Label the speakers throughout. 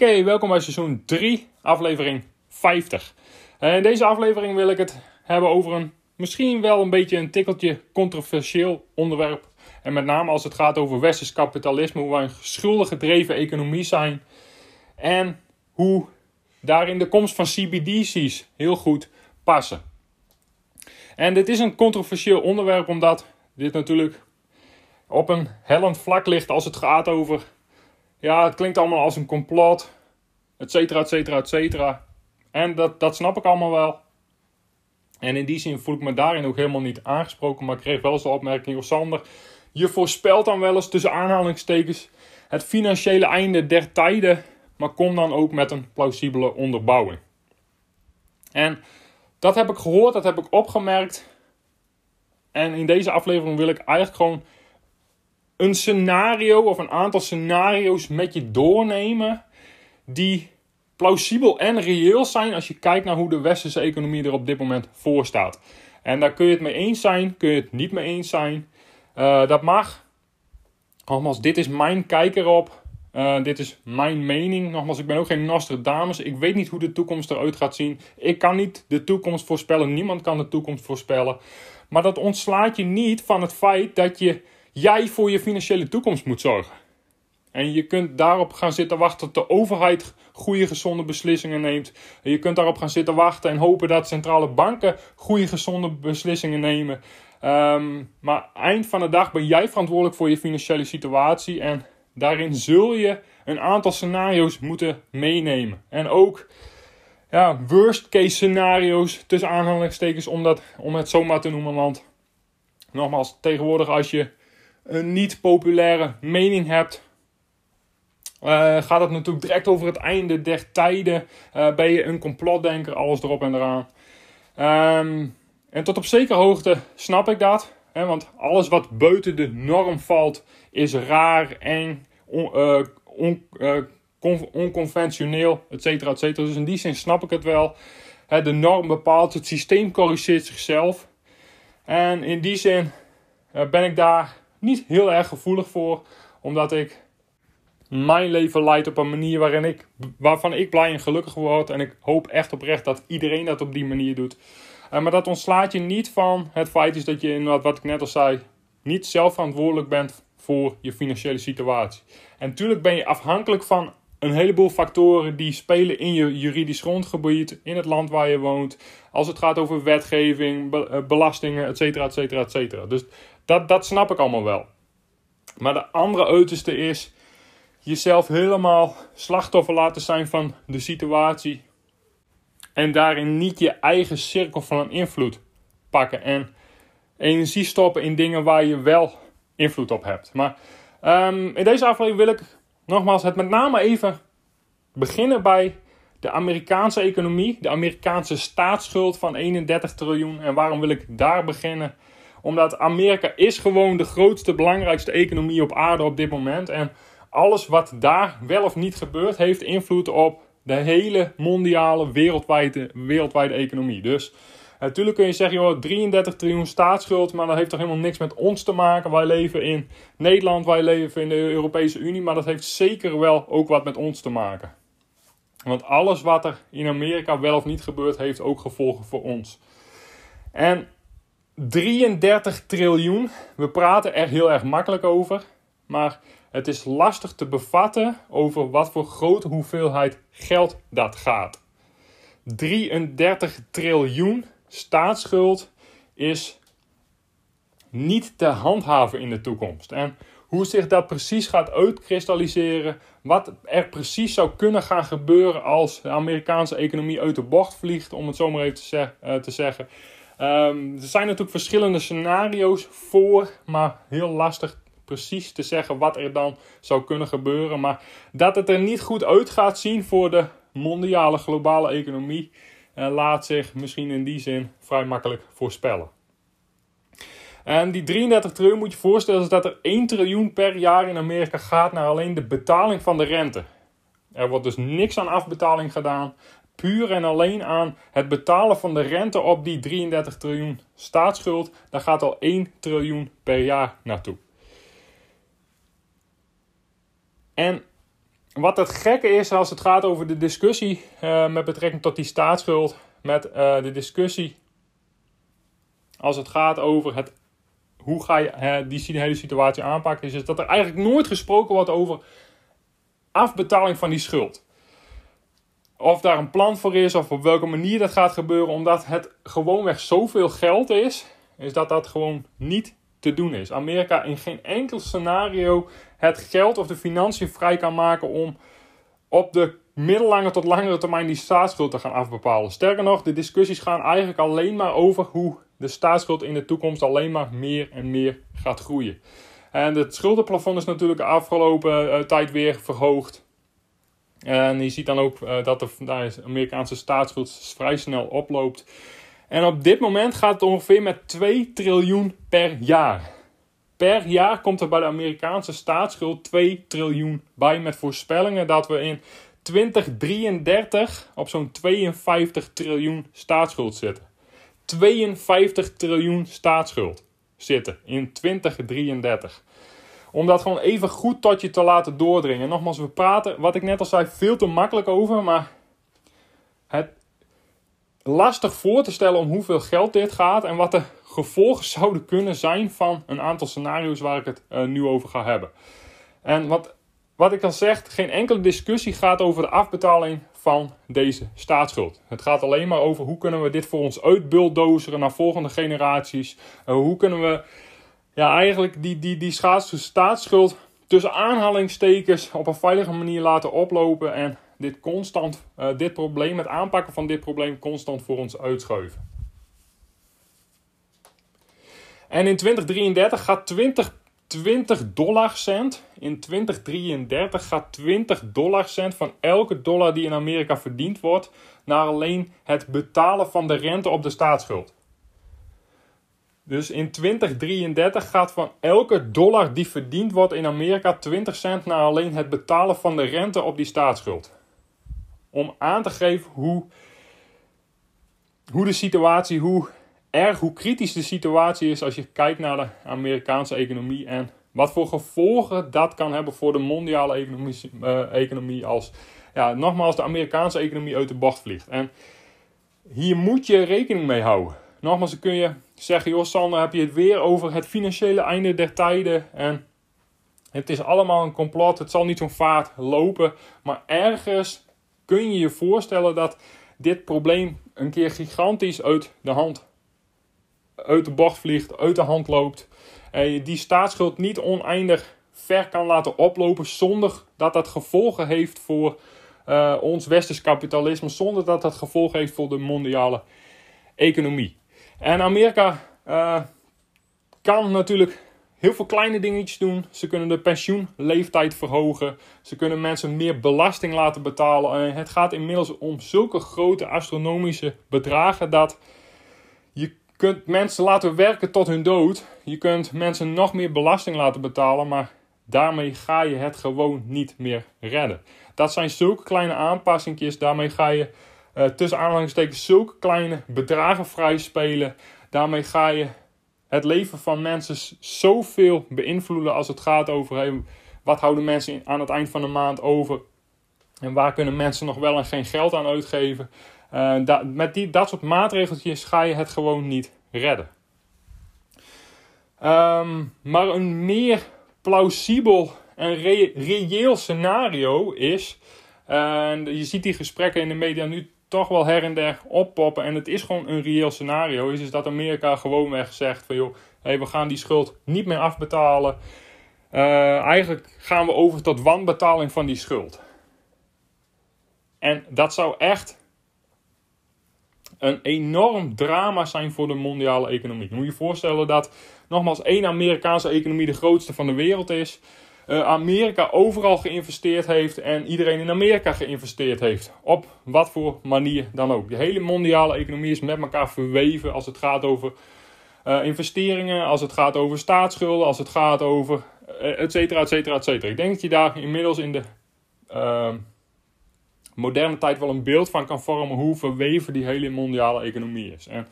Speaker 1: Oké, welkom bij seizoen 3, aflevering 50. En in deze aflevering wil ik het hebben over een misschien wel een beetje een tikkeltje controversieel onderwerp. En met name als het gaat over westers kapitalisme, hoe wij een schuldig gedreven economie zijn. En hoe daarin de komst van CBDC's heel goed passen. En dit is een controversieel onderwerp omdat dit natuurlijk op een hellend vlak ligt als het gaat over. Ja, het klinkt allemaal als een complot, et cetera, et cetera, et cetera. En dat, dat snap ik allemaal wel. En in die zin voel ik me daarin ook helemaal niet aangesproken. Maar ik kreeg wel eens de opmerking: Joh, Sander, je voorspelt dan wel eens tussen aanhalingstekens het financiële einde der tijden. Maar kom dan ook met een plausibele onderbouwing. En dat heb ik gehoord, dat heb ik opgemerkt. En in deze aflevering wil ik eigenlijk gewoon een scenario of een aantal scenario's met je doornemen. Die plausibel en reëel zijn als je kijkt naar hoe de westerse economie er op dit moment voor staat. En daar kun je het mee eens zijn, kun je het niet mee eens zijn. Uh, dat mag. Nogmaals, dit is mijn kijk erop. Uh, dit is mijn mening. Nogmaals, ik ben ook geen Nostradamus. Ik weet niet hoe de toekomst eruit gaat zien. Ik kan niet de toekomst voorspellen. Niemand kan de toekomst voorspellen. Maar dat ontslaat je niet van het feit dat je, jij voor je financiële toekomst moet zorgen. En je kunt daarop gaan zitten wachten tot de overheid goede gezonde beslissingen neemt. Je kunt daarop gaan zitten wachten en hopen dat centrale banken goede gezonde beslissingen nemen. Um, maar eind van de dag ben jij verantwoordelijk voor je financiële situatie. En daarin zul je een aantal scenario's moeten meenemen. En ook ja, worst case scenario's tussen aanhalingstekens om, dat, om het zomaar te noemen. Want nogmaals, tegenwoordig als je een niet populaire mening hebt uh, gaat het natuurlijk direct over het einde der tijden. Uh, ben je een complotdenker, alles erop en eraan. Um, en tot op zekere hoogte snap ik dat. Hè, want alles wat buiten de norm valt is raar, eng, on, con, onconventioneel, et cetera, et cetera. Dus in die zin snap ik het wel. Hè, de norm bepaalt, het systeem corrigeert zichzelf. En in die zin ben ik daar niet heel erg gevoelig voor. Omdat ik mijn leven leidt op een manier waarin ik, waarvan ik blij en gelukkig word. En ik hoop echt oprecht dat iedereen dat op die manier doet. Uh, maar dat ontslaat je niet van het feit is dat je, inderdaad, wat ik net al zei, niet zelf verantwoordelijk bent voor je financiële situatie. En natuurlijk ben je afhankelijk van een heleboel factoren die spelen in je juridisch grondgebied, in het land waar je woont. Als het gaat over wetgeving, be belastingen, et cetera, et cetera, et cetera. Dus dat, dat snap ik allemaal wel. Maar de andere uiterste is jezelf helemaal slachtoffer laten zijn van de situatie. En daarin niet je eigen cirkel van invloed pakken. En energie stoppen in dingen waar je wel invloed op hebt. Maar um, in deze aflevering wil ik nogmaals het met name even beginnen bij de Amerikaanse economie. De Amerikaanse staatsschuld van 31 triljoen. En waarom wil ik daar beginnen? Omdat Amerika is gewoon de grootste, belangrijkste economie op aarde op dit moment. En alles wat daar wel of niet gebeurt, heeft invloed op de hele mondiale, wereldwijde, wereldwijde economie. Dus natuurlijk kun je zeggen, joh, 33 triljoen staatsschuld, maar dat heeft toch helemaal niks met ons te maken. Wij leven in Nederland, wij leven in de Europese Unie, maar dat heeft zeker wel ook wat met ons te maken. Want alles wat er in Amerika wel of niet gebeurt, heeft ook gevolgen voor ons. En 33 triljoen, we praten er heel erg makkelijk over, maar het is lastig te bevatten over wat voor grote hoeveelheid geld dat gaat. 33 triljoen staatsschuld is niet te handhaven in de toekomst. En hoe zich dat precies gaat uitkristalliseren, wat er precies zou kunnen gaan gebeuren als de Amerikaanse economie uit de bocht vliegt, om het zo maar even te, te zeggen. Um, er zijn natuurlijk verschillende scenario's voor, maar heel lastig precies te zeggen wat er dan zou kunnen gebeuren. Maar dat het er niet goed uit gaat zien voor de mondiale globale economie uh, laat zich misschien in die zin vrij makkelijk voorspellen. En die 33 triljoen moet je voorstellen dat er 1 triljoen per jaar in Amerika gaat naar alleen de betaling van de rente. Er wordt dus niks aan afbetaling gedaan. Puur en alleen aan het betalen van de rente op die 33 triljoen staatsschuld. Daar gaat al 1 triljoen per jaar naartoe. En wat het gekke is als het gaat over de discussie uh, met betrekking tot die staatsschuld. Met uh, de discussie als het gaat over het, hoe ga je die hele situatie aanpakken. Is, is dat er eigenlijk nooit gesproken wordt over afbetaling van die schuld. Of daar een plan voor is of op welke manier dat gaat gebeuren. Omdat het gewoonweg zoveel geld is. Is dat dat gewoon niet te doen is. Amerika in geen enkel scenario het geld of de financiën vrij kan maken om op de middellange tot langere termijn die staatsschuld te gaan afbepalen. Sterker nog, de discussies gaan eigenlijk alleen maar over hoe de staatsschuld in de toekomst alleen maar meer en meer gaat groeien. En het schuldenplafond is natuurlijk de afgelopen uh, tijd weer verhoogd. En je ziet dan ook uh, dat de, de Amerikaanse staatsschuld vrij snel oploopt. En op dit moment gaat het ongeveer met 2 triljoen per jaar. Per jaar komt er bij de Amerikaanse staatsschuld 2 triljoen bij met voorspellingen dat we in 2033 op zo'n 52 triljoen staatsschuld zitten. 52 triljoen staatsschuld zitten in 2033. Om dat gewoon even goed tot je te laten doordringen. Nogmaals, we praten, wat ik net al zei, veel te makkelijk over. Maar het lastig voor te stellen om hoeveel geld dit gaat en wat de gevolgen zouden kunnen zijn van een aantal scenario's waar ik het uh, nu over ga hebben. En wat, wat ik al zeg, geen enkele discussie gaat over de afbetaling van deze staatsschuld. Het gaat alleen maar over hoe kunnen we dit voor ons uitbuldozeren naar volgende generaties. Uh, hoe kunnen we ja, eigenlijk die, die, die staatsschuld tussen aanhalingstekens op een veilige manier laten oplopen en dit constant, uh, dit probleem, het aanpakken van dit probleem constant voor ons uitschuiven. En in 2033 gaat 20, 20 dollar cent, in 2033 gaat 20 dollar cent van elke dollar die in Amerika verdiend wordt, naar alleen het betalen van de rente op de staatsschuld. Dus in 2033 gaat van elke dollar die verdiend wordt in Amerika 20 cent naar alleen het betalen van de rente op die staatsschuld om aan te geven hoe, hoe de situatie, hoe erg, hoe kritisch de situatie is als je kijkt naar de Amerikaanse economie en wat voor gevolgen dat kan hebben voor de mondiale economie, uh, economie als, ja, nogmaals, de Amerikaanse economie uit de bocht vliegt. En hier moet je rekening mee houden. Nogmaals, dan kun je zeggen, joh Sander, heb je het weer over het financiële einde der tijden en het is allemaal een complot, het zal niet zo'n vaart lopen, maar ergens kun je je voorstellen dat dit probleem een keer gigantisch uit de hand, uit de bocht vliegt, uit de hand loopt. En je die staatsschuld niet oneindig ver kan laten oplopen zonder dat dat gevolgen heeft voor uh, ons westers kapitalisme, zonder dat dat gevolgen heeft voor de mondiale economie. En Amerika uh, kan natuurlijk heel veel kleine dingetjes doen. Ze kunnen de pensioenleeftijd verhogen. Ze kunnen mensen meer belasting laten betalen. En het gaat inmiddels om zulke grote astronomische bedragen dat je kunt mensen laten werken tot hun dood. Je kunt mensen nog meer belasting laten betalen, maar daarmee ga je het gewoon niet meer redden. Dat zijn zulke kleine aanpassingjes. Daarmee ga je uh, tussen aanhalingstekens zulke kleine bedragen vrij spelen. Daarmee ga je het leven van mensen zoveel beïnvloeden als het gaat over wat houden mensen aan het eind van de maand over en waar kunnen mensen nog wel en geen geld aan uitgeven. Dat, met die, dat soort maatregeltjes ga je het gewoon niet redden. Um, maar een meer plausibel en re reëel scenario is. Uh, je ziet die gesprekken in de media nu toch wel her en der oppoppen. En het is gewoon een reëel scenario. Is, is dat Amerika gewoonweg zegt van joh, hey, we gaan die schuld niet meer afbetalen. Uh, eigenlijk gaan we over tot wanbetaling van die schuld. En dat zou echt een enorm drama zijn voor de mondiale economie. Je moet je voorstellen dat nogmaals één Amerikaanse economie de grootste van de wereld is. Uh, Amerika overal geïnvesteerd heeft en iedereen in Amerika geïnvesteerd heeft. Op wat voor manier dan ook. De hele mondiale economie is met elkaar verweven als het gaat over uh, investeringen, als het gaat over staatsschulden, als het gaat over uh, et cetera, et cetera, et cetera. Ik denk dat je daar inmiddels in de uh, moderne tijd wel een beeld van kan vormen hoe verweven die hele mondiale economie is. En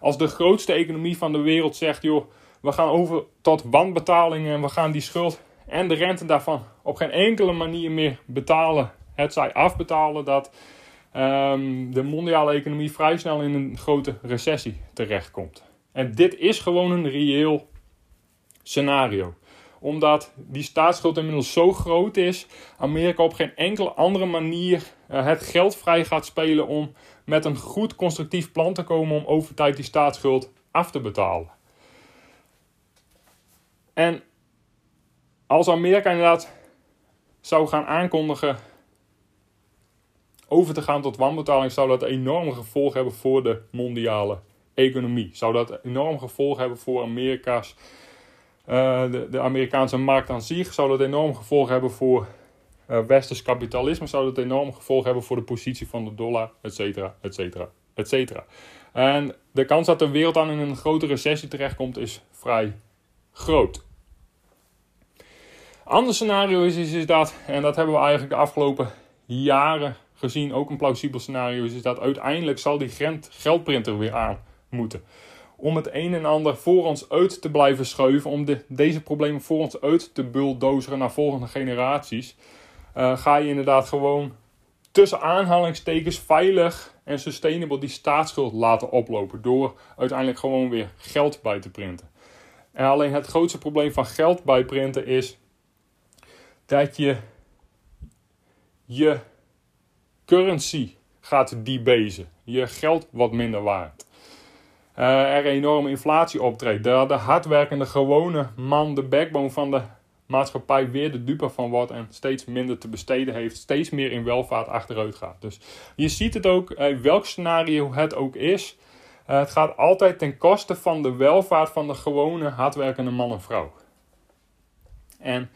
Speaker 1: als de grootste economie van de wereld zegt, joh, we gaan over tot wanbetalingen en we gaan die schuld en de rente daarvan op geen enkele manier meer betalen, het zij afbetalen, dat um, de mondiale economie vrij snel in een grote recessie terechtkomt. En dit is gewoon een reëel scenario omdat die staatsschuld inmiddels zo groot is, Amerika op geen enkele andere manier uh, het geld vrij gaat spelen om met een goed constructief plan te komen om over tijd die staatsschuld af te betalen. En als Amerika inderdaad zou gaan aankondigen over te gaan tot wanbetaling, zou dat enorme gevolgen hebben voor de mondiale economie. Zou dat enorm gevolgen hebben voor Amerika's, uh, de, de, Amerikaanse markt aan zich? Zou dat enorm gevolgen hebben voor uh, westers kapitalisme? Zou dat enorm gevolgen hebben voor de positie van de dollar, et cetera, et cetera, et cetera? En de kans dat de wereld dan in een grote recessie terechtkomt is vrij groot. Ander scenario is, is, dat, en dat hebben we eigenlijk de afgelopen jaren gezien, ook een plausibel scenario is, is dat uiteindelijk zal die geldprinter weer aan moeten. Om het een en ander voor ons uit te blijven schuiven, om de, deze problemen voor ons uit te bulldozeren naar volgende generaties, uh, ga je inderdaad gewoon tussen aanhalingstekens veilig en sustainable die staatsschuld laten oplopen. Door uiteindelijk gewoon weer geld bij te printen. En alleen het grootste probleem van geld bijprinten is dat je je currency gaat debasen. Je geld wat minder waard. Uh, er enorme inflatie optreedt. Daar de hardwerkende gewone man, de backbone van de maatschappij, weer de dupe van wordt en steeds minder te besteden heeft. Steeds meer in welvaart achteruit gaat. Dus je ziet het ook, uh, welk scenario het ook is. Uh, het gaat altijd ten koste van de welvaart van de gewone hardwerkende man en vrouw. En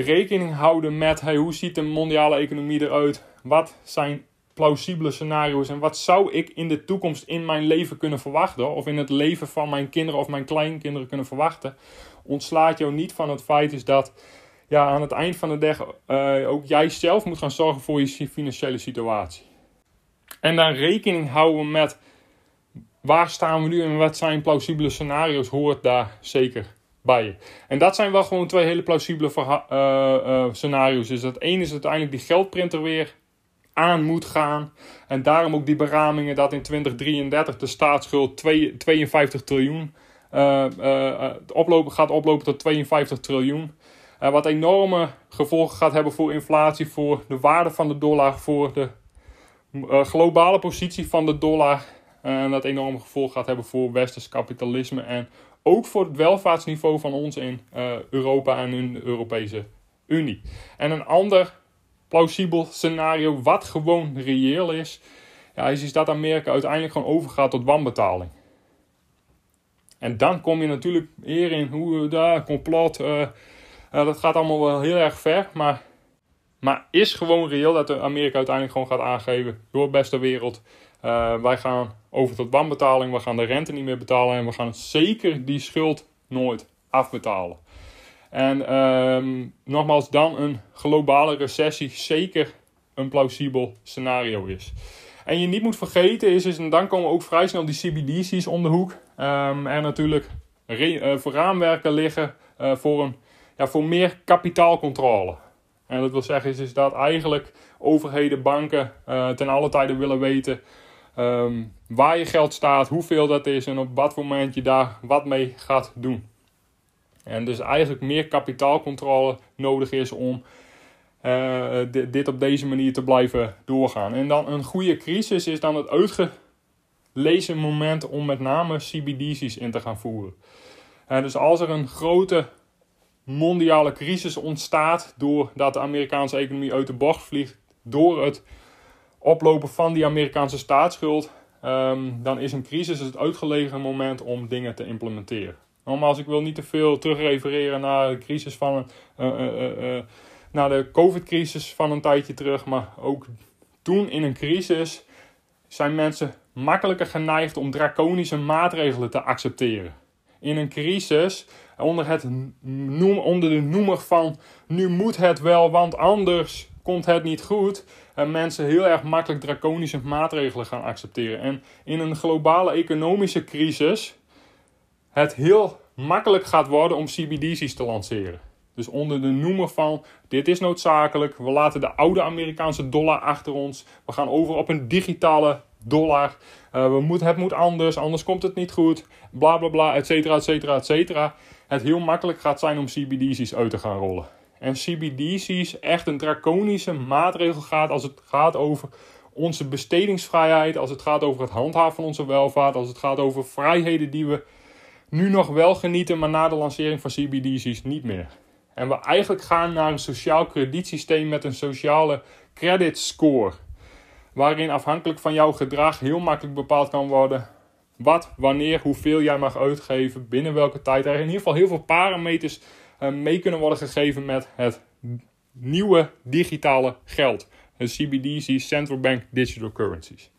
Speaker 1: rekening houden met hey, hoe ziet de mondiale economie eruit? Wat zijn plausibele scenario's en wat zou ik in de toekomst in mijn leven kunnen verwachten? Of in het leven van mijn kinderen of mijn kleinkinderen kunnen verwachten? Ontslaat jou niet van het feit is dat ja, aan het eind van de dag uh, ook jij zelf moet gaan zorgen voor je financiële situatie. En dan rekening houden met waar staan we nu en wat zijn plausibele scenario's hoort daar zeker bij En dat zijn wel gewoon twee hele plausibele uh, uh, scenario's. Dus dat één is uiteindelijk die geldprinter weer aan moet gaan. En daarom ook die beramingen dat in 2033 de staatsschuld 52 triljoen uh, oplopen, gaat oplopen tot 52 triljoen. wat enorme gevolgen gaat hebben voor inflatie, voor de waarde van de dollar, voor de globale positie van de dollar. En dat enorme gevolg gaat hebben voor westers kapitalisme en ook voor het welvaartsniveau van ons in uh, Europa en in de Europese Unie. En een ander plausibel scenario, wat gewoon reëel is, ja, is, is dat Amerika uiteindelijk gewoon overgaat tot wanbetaling. En dan kom je natuurlijk weer in hoe daar complot. Uh, dat gaat allemaal wel heel erg ver. Maar, maar is gewoon reëel dat Amerika uiteindelijk gewoon gaat aangeven: door beste wereld. Wij gaan over tot wanbetaling. We gaan de rente niet meer betalen. En we gaan zeker die schuld nooit afbetalen. En um, nogmaals, dan een globale recessie zeker een plausibel scenario is. En je niet moet vergeten is, is en dan komen ook vrij snel die CBDC's om de hoek. Um, er natuurlijk uh, voor raamwerken liggen uh, voor, een, ja, voor meer kapitaalcontrole. En dat wil zeggen is, is dat eigenlijk overheden, banken uh, ten alle tijde willen weten um, waar je geld staat, hoeveel dat is en op wat moment je daar wat mee gaat doen. En dus eigenlijk meer kapitaalcontrole nodig is om uh, dit op deze manier te blijven doorgaan. En dan een goede crisis is dan het uitgelezen moment om met name CBDC's in te gaan voeren. Dus als er een grote mondiale crisis ontstaat doordat de Amerikaanse economie uit de bocht vliegt door het oplopen van die Amerikaanse staatsschuld, ehm, dan is een crisis het uitgelegen moment om dingen te implementeren. Nogmaals, ik wil niet te veel terugrefereren naar de crisis van uh, naar de COVID-crisis van een tijdje terug, maar ook toen in een crisis zijn mensen makkelijker geneigd om draconische maatregelen te accepteren. In een crisis, onder, het noem, onder de noemer van nu moet het wel, want anders komt het niet goed, en mensen heel erg makkelijk draconische maatregelen gaan accepteren. En in een globale economische crisis het heel makkelijk gaat worden om CBDC's te lanceren. Dus onder de noemer van dit is noodzakelijk, we laten de oude Amerikaanse dollar achter ons, we gaan over op een digitale dollar, uh, we moet, het moet anders, anders komt het niet goed, bla bla bla, et cetera, et cetera, et cetera. Het heel makkelijk gaat zijn om CBDC's uit te gaan rollen. En CBDC's echt een draconische maatregel gaat als het gaat over onze bestedingsvrijheid, als het gaat over het handhaven van onze welvaart, als het gaat over vrijheden die we nu nog wel genieten, maar na de lancering van CBDC's niet meer. En we eigenlijk gaan naar een sociaal kredietsysteem met een sociale credit score. Waarin afhankelijk van jouw gedrag heel makkelijk bepaald kan worden wat, wanneer, hoeveel jij mag uitgeven, binnen welke tijd. Er in ieder geval heel veel parameters mee kunnen worden gegeven met het nieuwe digitale geld. De CBDC, Central Bank Digital Currencies.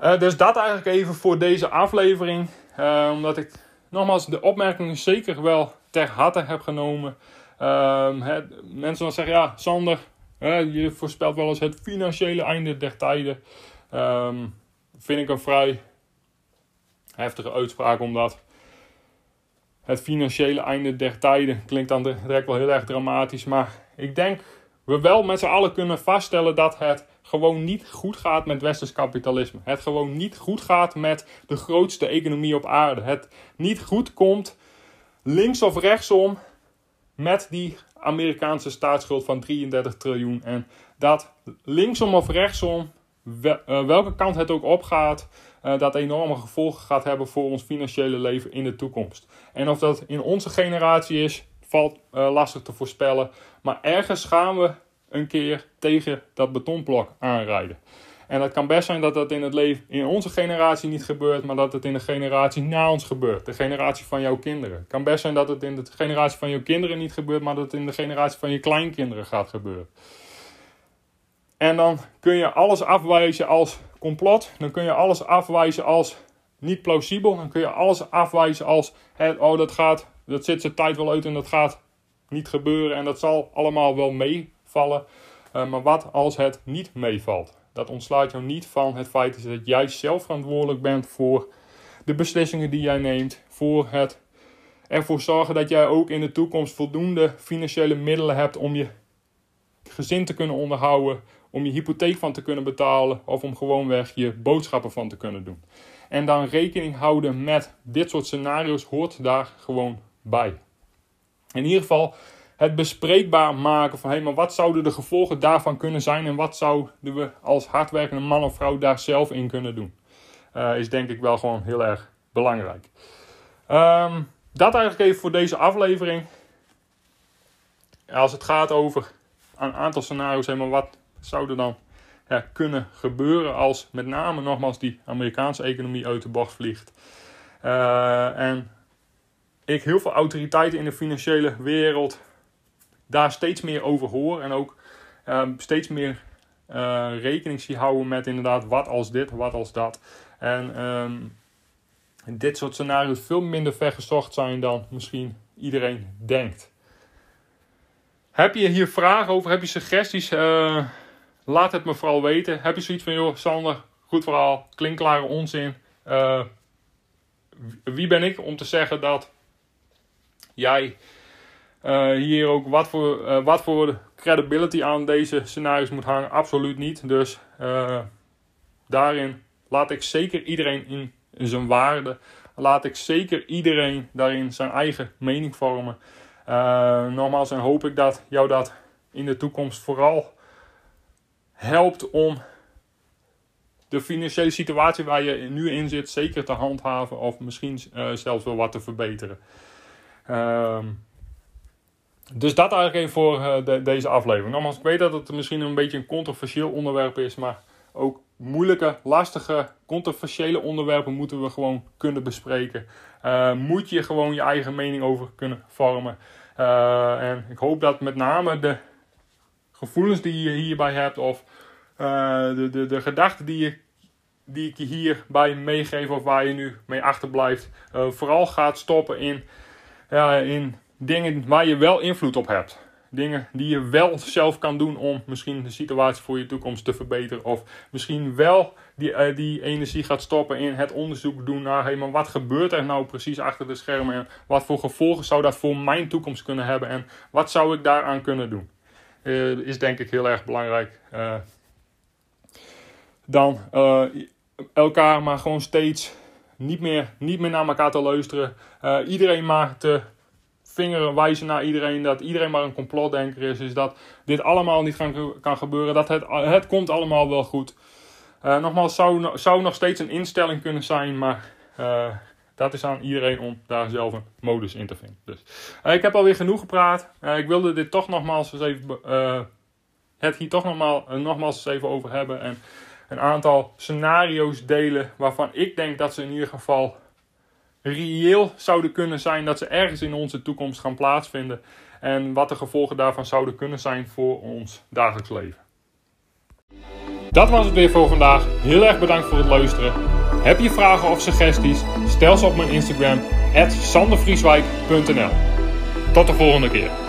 Speaker 1: Uh, dus dat eigenlijk even voor deze aflevering. Uh, omdat ik nogmaals de opmerkingen zeker wel ter harte heb genomen. Uh, mensen dan zeggen, ja, Sander, je voorspelt wel eens het financiële einde der tijden. Um, vind ik een vrij heftige uitspraak, omdat het financiële einde der tijden klinkt dan direct wel heel erg dramatisch. Maar ik denk we wel met z'n allen kunnen vaststellen dat het gewoon niet goed gaat met westers kapitalisme. Het gewoon niet goed gaat met de grootste economie op aarde. Het niet goed komt links of rechtsom met die Amerikaanse staatsschuld van 33 triljoen. En dat linksom of rechtsom, eh, welke kant het ook opgaat, uh, dat enorme gevolgen gaat hebben voor ons financiële leven in de toekomst. En of dat in onze generatie is, valt uh, lastig te voorspellen. Maar ergens gaan we een keer tegen dat betonblok aanrijden. En het kan best zijn dat dat in het leven in onze generatie niet gebeurt, maar dat het in de generatie na ons gebeurt. De generatie van jouw kinderen. Het kan best zijn dat het in de generatie van jouw kinderen niet gebeurt, maar dat het in de generatie van je kleinkinderen gaat gebeuren. En dan kun je alles afwijzen als complot. Dan kun je alles afwijzen als niet plausibel. Dan kun je alles afwijzen als: oh, dat, gaat, dat zit zijn tijd wel uit en dat gaat niet gebeuren. En dat zal allemaal wel meevallen. Uh, maar wat als het niet meevalt? Dat ontslaat jou niet van het feit dat jij zelf verantwoordelijk bent voor de beslissingen die jij neemt. Voor het ervoor zorgen dat jij ook in de toekomst voldoende financiële middelen hebt om je gezin te kunnen onderhouden, om je hypotheek van te kunnen betalen of om gewoonweg je boodschappen van te kunnen doen. En dan rekening houden met dit soort scenario's hoort daar gewoon bij. In ieder geval het bespreekbaar maken van hé, maar wat zouden de gevolgen daarvan kunnen zijn en wat zouden we als hardwerkende man of vrouw daar zelf in kunnen doen. Uh, is denk ik wel gewoon heel erg belangrijk. Um, dat eigenlijk even voor deze aflevering. Als het gaat over een aantal scenario's, helemaal wat zou er dan ja, kunnen gebeuren als met name nogmaals die Amerikaanse economie uit de bocht vliegt. Uh, en ik heel veel autoriteiten in de financiële wereld daar steeds meer over hoor. En ook uh, steeds meer uh, rekening zie houden met inderdaad wat als dit, wat als dat. En um, dit soort scenario's veel minder vergezocht zijn dan misschien iedereen denkt. Heb je hier vragen over? Heb je suggesties? Laat het me vooral weten. Heb je zoiets van, joh, Sander, goed verhaal, klinkklare onzin. Uh, wie ben ik om te zeggen dat jij uh, hier ook wat voor, wat voor credibility aan deze scenario's moet hangen? Absoluut niet. Dus daarin laat ik zeker iedereen in zijn waarde. Laat ik zeker iedereen daarin zijn eigen mening vormen. Nogmaals, en hoop ik dat jou dat in de toekomst vooral helpt om de financiële situatie waar je nu in zit zeker te handhaven of misschien uh, zelfs wel wat te verbeteren. Uh, dus dat eigenlijk even voor uh, de, deze aflevering. Nogmaals, ik weet dat het misschien een beetje een controversieel onderwerp is, maar ook moeilijke, lastige, controversiële onderwerpen moeten we gewoon kunnen bespreken. Uh, moet je gewoon je eigen mening over kunnen vormen. En ik hoop dat met name de gevoelens die je hierbij hebt, of uh, de, de, de gedachten die, je, die ik je hierbij meegeef, of waar je nu mee achterblijft, vooral gaat stoppen in, ja, in dingen waar je wel invloed op hebt. Dingen die je wel zelf kan doen om misschien de situatie voor je toekomst te verbeteren. Of misschien wel die, uh, die energie gaat stoppen in het onderzoek doen naar hey, wat gebeurt er nou precies achter de schermen. En wat voor gevolgen zou dat voor mijn toekomst kunnen hebben. En wat zou ik daaraan kunnen doen. Uh, is denk ik heel erg belangrijk. Uh, dan elkaar maar gewoon steeds niet meer, niet meer naar elkaar te luisteren. iedereen maar te vingeren wijzen naar iedereen dat iedereen maar een complotdenker is. is dat dit allemaal niet kan, kan gebeuren. Dat het, het komt allemaal wel goed. Nogmaals, zou, zou nog steeds een instelling kunnen zijn, maar dat is aan iedereen om daar zelf een modus in te vinden. Dus, uh, ik heb alweer genoeg gepraat. ik wilde dit toch nogmaals eens even, het hier toch nogmaals, nogmaals eens even over hebben. En een aantal scenario's delen waarvan ik denk dat ze in ieder geval reëel zouden kunnen zijn dat ze ergens in onze toekomst gaan plaatsvinden. En wat de gevolgen daarvan zouden kunnen zijn voor ons dagelijks leven. Dat was het weer voor vandaag. Heel erg bedankt voor het luisteren. Heb je vragen of suggesties? Stel ze op mijn Instagram, sandervrieswijk.nl. Tot de volgende keer.